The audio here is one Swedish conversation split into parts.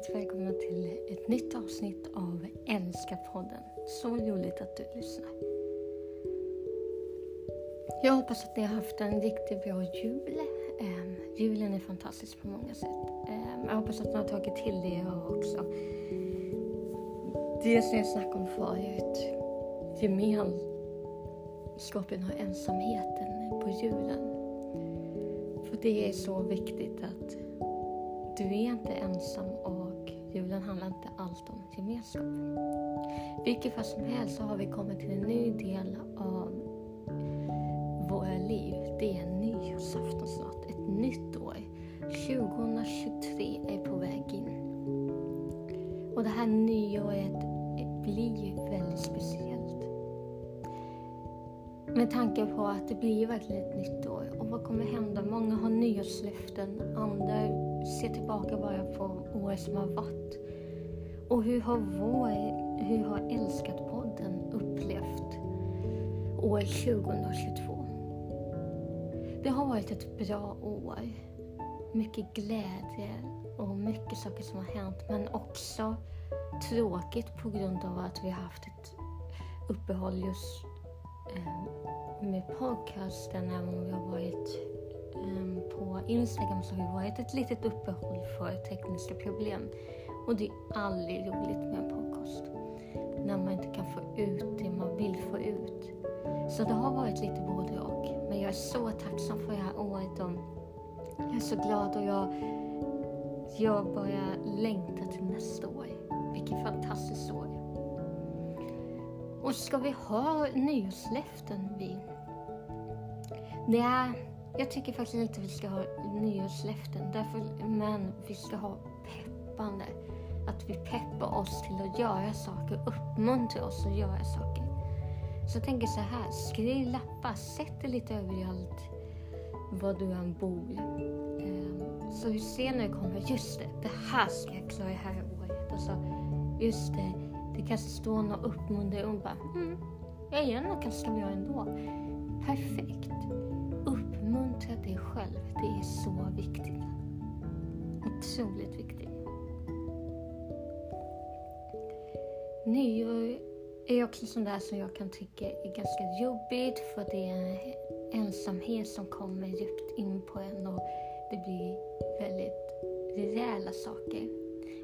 hjärtligt välkomna till ett nytt avsnitt av Älska-podden. Så roligt att du lyssnar. Jag hoppas att ni har haft en riktigt bra jul. Eh, julen är fantastisk på många sätt. Eh, jag hoppas att ni har tagit till det jag också. Det som jag snackade om förut, gemenskapen och ensamheten på julen. För det är så viktigt att du är inte ensam och julen handlar inte allt om gemenskap. Vilket fall som helst så har vi kommit till en ny del av våra liv. Det är nyårsafton snart, ett nytt år. 2023 är på väg in. Och det här nyåret blir ju väldigt speciellt. Med tanke på att det blir verkligen ett nytt år. Och vad kommer hända? Många har nyårslöften, andra se tillbaka bara på året som har varit. Och hur har vår, hur har Älskat-podden upplevt år 2022? Det har varit ett bra år. Mycket glädje och mycket saker som har hänt men också tråkigt på grund av att vi har haft ett uppehåll just eh, med podcasten även om vi har varit Instagram så har det varit ett litet uppehåll för tekniska problem. Och det är aldrig roligt med en podcast. När man inte kan få ut det man vill få ut. Så det har varit lite både och. Men jag är så tacksam för det här året och jag är så glad och jag, jag börjar längta till nästa år. Vilket fantastiskt år. Och ska vi ha nyårslöften vi? Det är jag tycker faktiskt inte vi ska ha nyårslöften, därför, men vi ska ha peppande. Att vi peppar oss till att göra saker, uppmuntrar oss att göra saker. Så jag tänker så här, skriv lappar, sätt det lite överallt var du än bor. Ehm, så du ser när det kommer, just det, det här ska jag klara det här året. Alltså, just det, det kanske står någon uppmuntrande och bara, mm, jag gör nog ganska bra ändå. Perfekt uppmuntra dig själv. Det är så viktigt. Otroligt viktigt. Nyår är också sånt där som jag kan tycka är ganska jobbigt för det är ensamhet som kommer djupt in på en och det blir väldigt rejäla saker.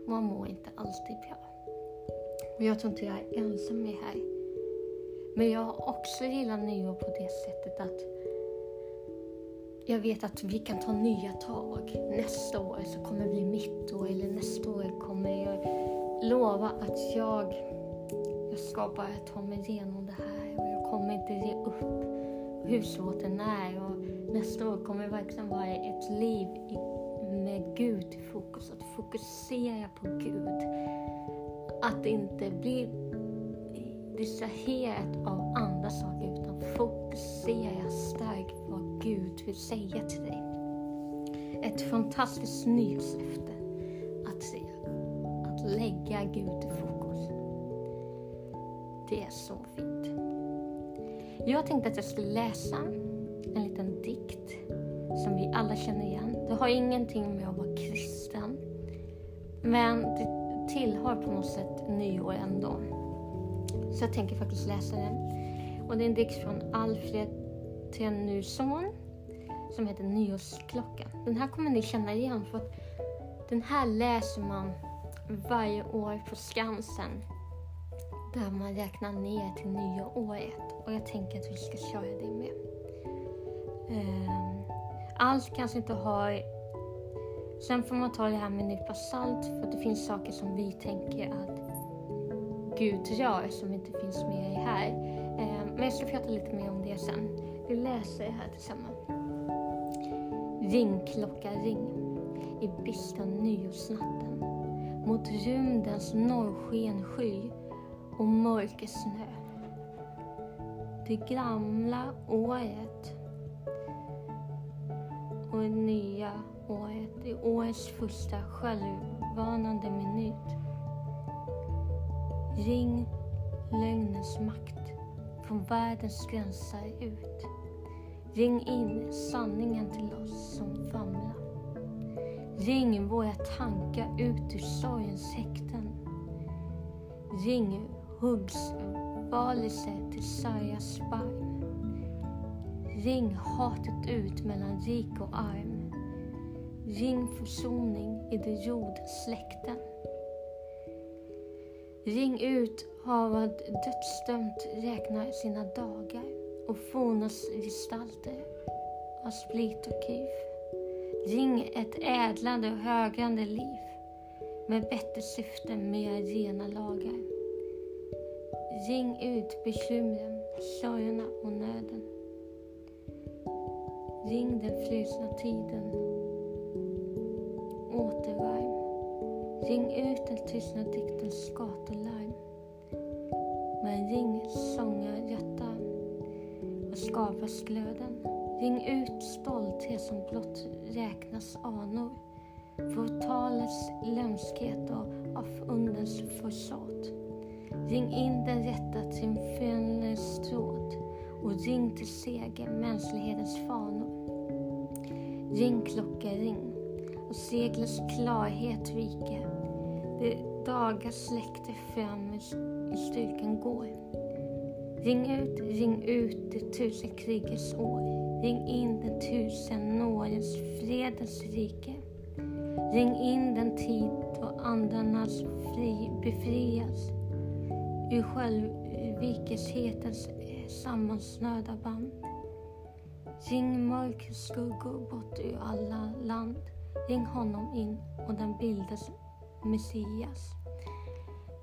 Man mår inte alltid bra. Och jag tror inte jag är ensam med här. Men jag också gillar nyår på det sättet att jag vet att vi kan ta nya tag. Nästa år så kommer det bli mitt år eller nästa år kommer jag lova att jag, jag ska bara ta mig igenom det här och jag kommer inte ge upp hur svårt det är. Och nästa år kommer det verkligen vara ett liv med Gud i fokus. Att fokusera på Gud. Att inte bli distraherad av andra saker utan fokusera starkt på Gud vill säga till dig. Ett fantastiskt nyårslöfte att se. Att lägga Gud i fokus. Det är så fint. Jag tänkte att jag skulle läsa en liten dikt som vi alla känner igen. Det har ingenting med att vara kristen. Men det tillhör på något sätt nyår ändå. Så jag tänker faktiskt läsa den. Och det är en dikt från Alfred till en ny sång som heter Nyårsklockan. Den här kommer ni känna igen för att den här läser man varje år på Skansen där man räknar ner till nya året och jag tänker att vi ska köra det med. Ehm, allt kanske inte har... Sen får man ta det här med en nypa salt för det finns saker som vi tänker att Gud gör som inte finns med här. Ehm, men jag ska prata lite mer om det sen. Vi läser det här tillsammans. Ring klocka ring i bistra nyårsnatten mot rymdens norrsken sky och mörker snö. Det gamla året och det nya året i årets första självvarnande minut. Ring lögnens makt från världens gränser ut. Ring in sanningen till oss som famlar. Ring våra tankar ut ur sorgens häkten. Ring huggs valelse till sargas sparv Ring hatet ut mellan rik och arm. Ring försoning i de jordsläkten. Ring ut vad dödsdömt räknar sina dagar och fornas gestalter av split och kiv. Ring ett ädlande och högrande liv med bättre syften, mer rena lagar. Ring ut bekymren, sorgerna och nöden. Ring den frusna tiden. Återvarm. Ring ut den tystna diktens gatularm. Och. Ring ut stolthet som blott räknas anor. Förtalets lömskhet och avundens försåt. Ring in den rätta triumfens tråd och ring till seger mänsklighetens fanor. Ring klocka, ring och seglets klarhet vike. De dagar släkte fram i styrkan går. Ring ut, ring ut det tusen krigets år. Ring in den tusen nådens fredens rike. Ring in den tid då andarnas fri befrias ur självvikeshetens sammansnöda band. Ring mörkrets skuggor bort ur alla land. Ring honom in och den bildas Messias.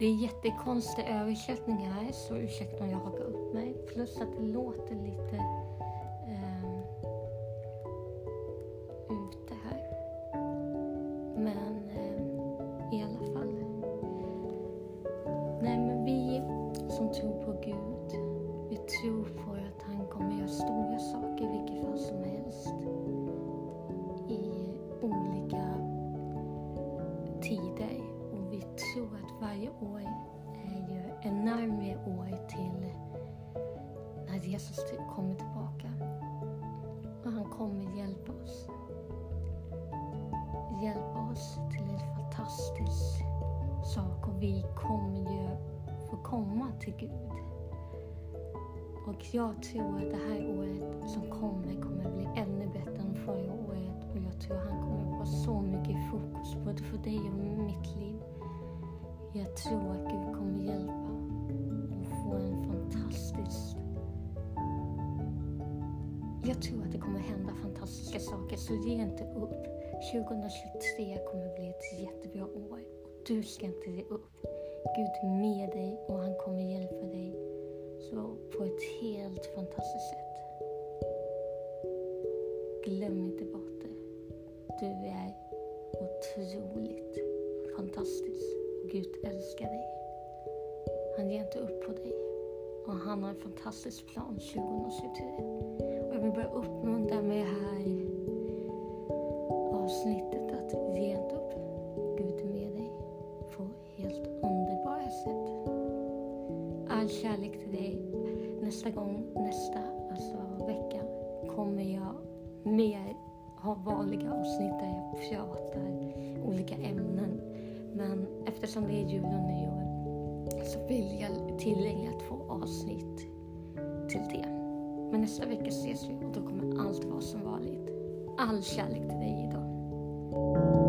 Det är jättekonstig översättning här, så ursäkta om jag hakar upp mig. Plus att det låter lite eh, ute här. Men varje år är ju en närmare år till när Jesus kommer tillbaka. Och han kommer hjälpa oss. Hjälpa oss till en fantastisk sak och vi kommer ju få komma till Gud. Och jag tror att det här året som kommer kommer bli ännu bättre än förra året och jag tror att han kommer vara så mycket fokus både för dig och mitt liv. Jag tror att Gud kommer hjälpa och få en fantastisk... Jag tror att det kommer hända fantastiska saker, så ge inte upp. 2023 kommer bli ett jättebra år och du ska inte ge upp. Gud är med dig och han kommer hjälpa dig så på ett helt fantastiskt sätt. Glöm inte bort det. Du är otroligt fantastisk. Gud älskar dig. Han ger inte upp på dig. Och han har en fantastisk plan 2023. Och jag vill bara uppmuntra med det här avsnittet att ge inte upp. Gud är med dig på helt underbara sätt. All kärlek till dig. Nästa gång, nästa alltså vecka, kommer jag mer ha vanliga avsnitt där jag pratar eftersom det är jul och nyår så vill jag tillägga två avsnitt till det. Men nästa vecka ses vi och då kommer allt vara som vanligt. All kärlek till dig idag.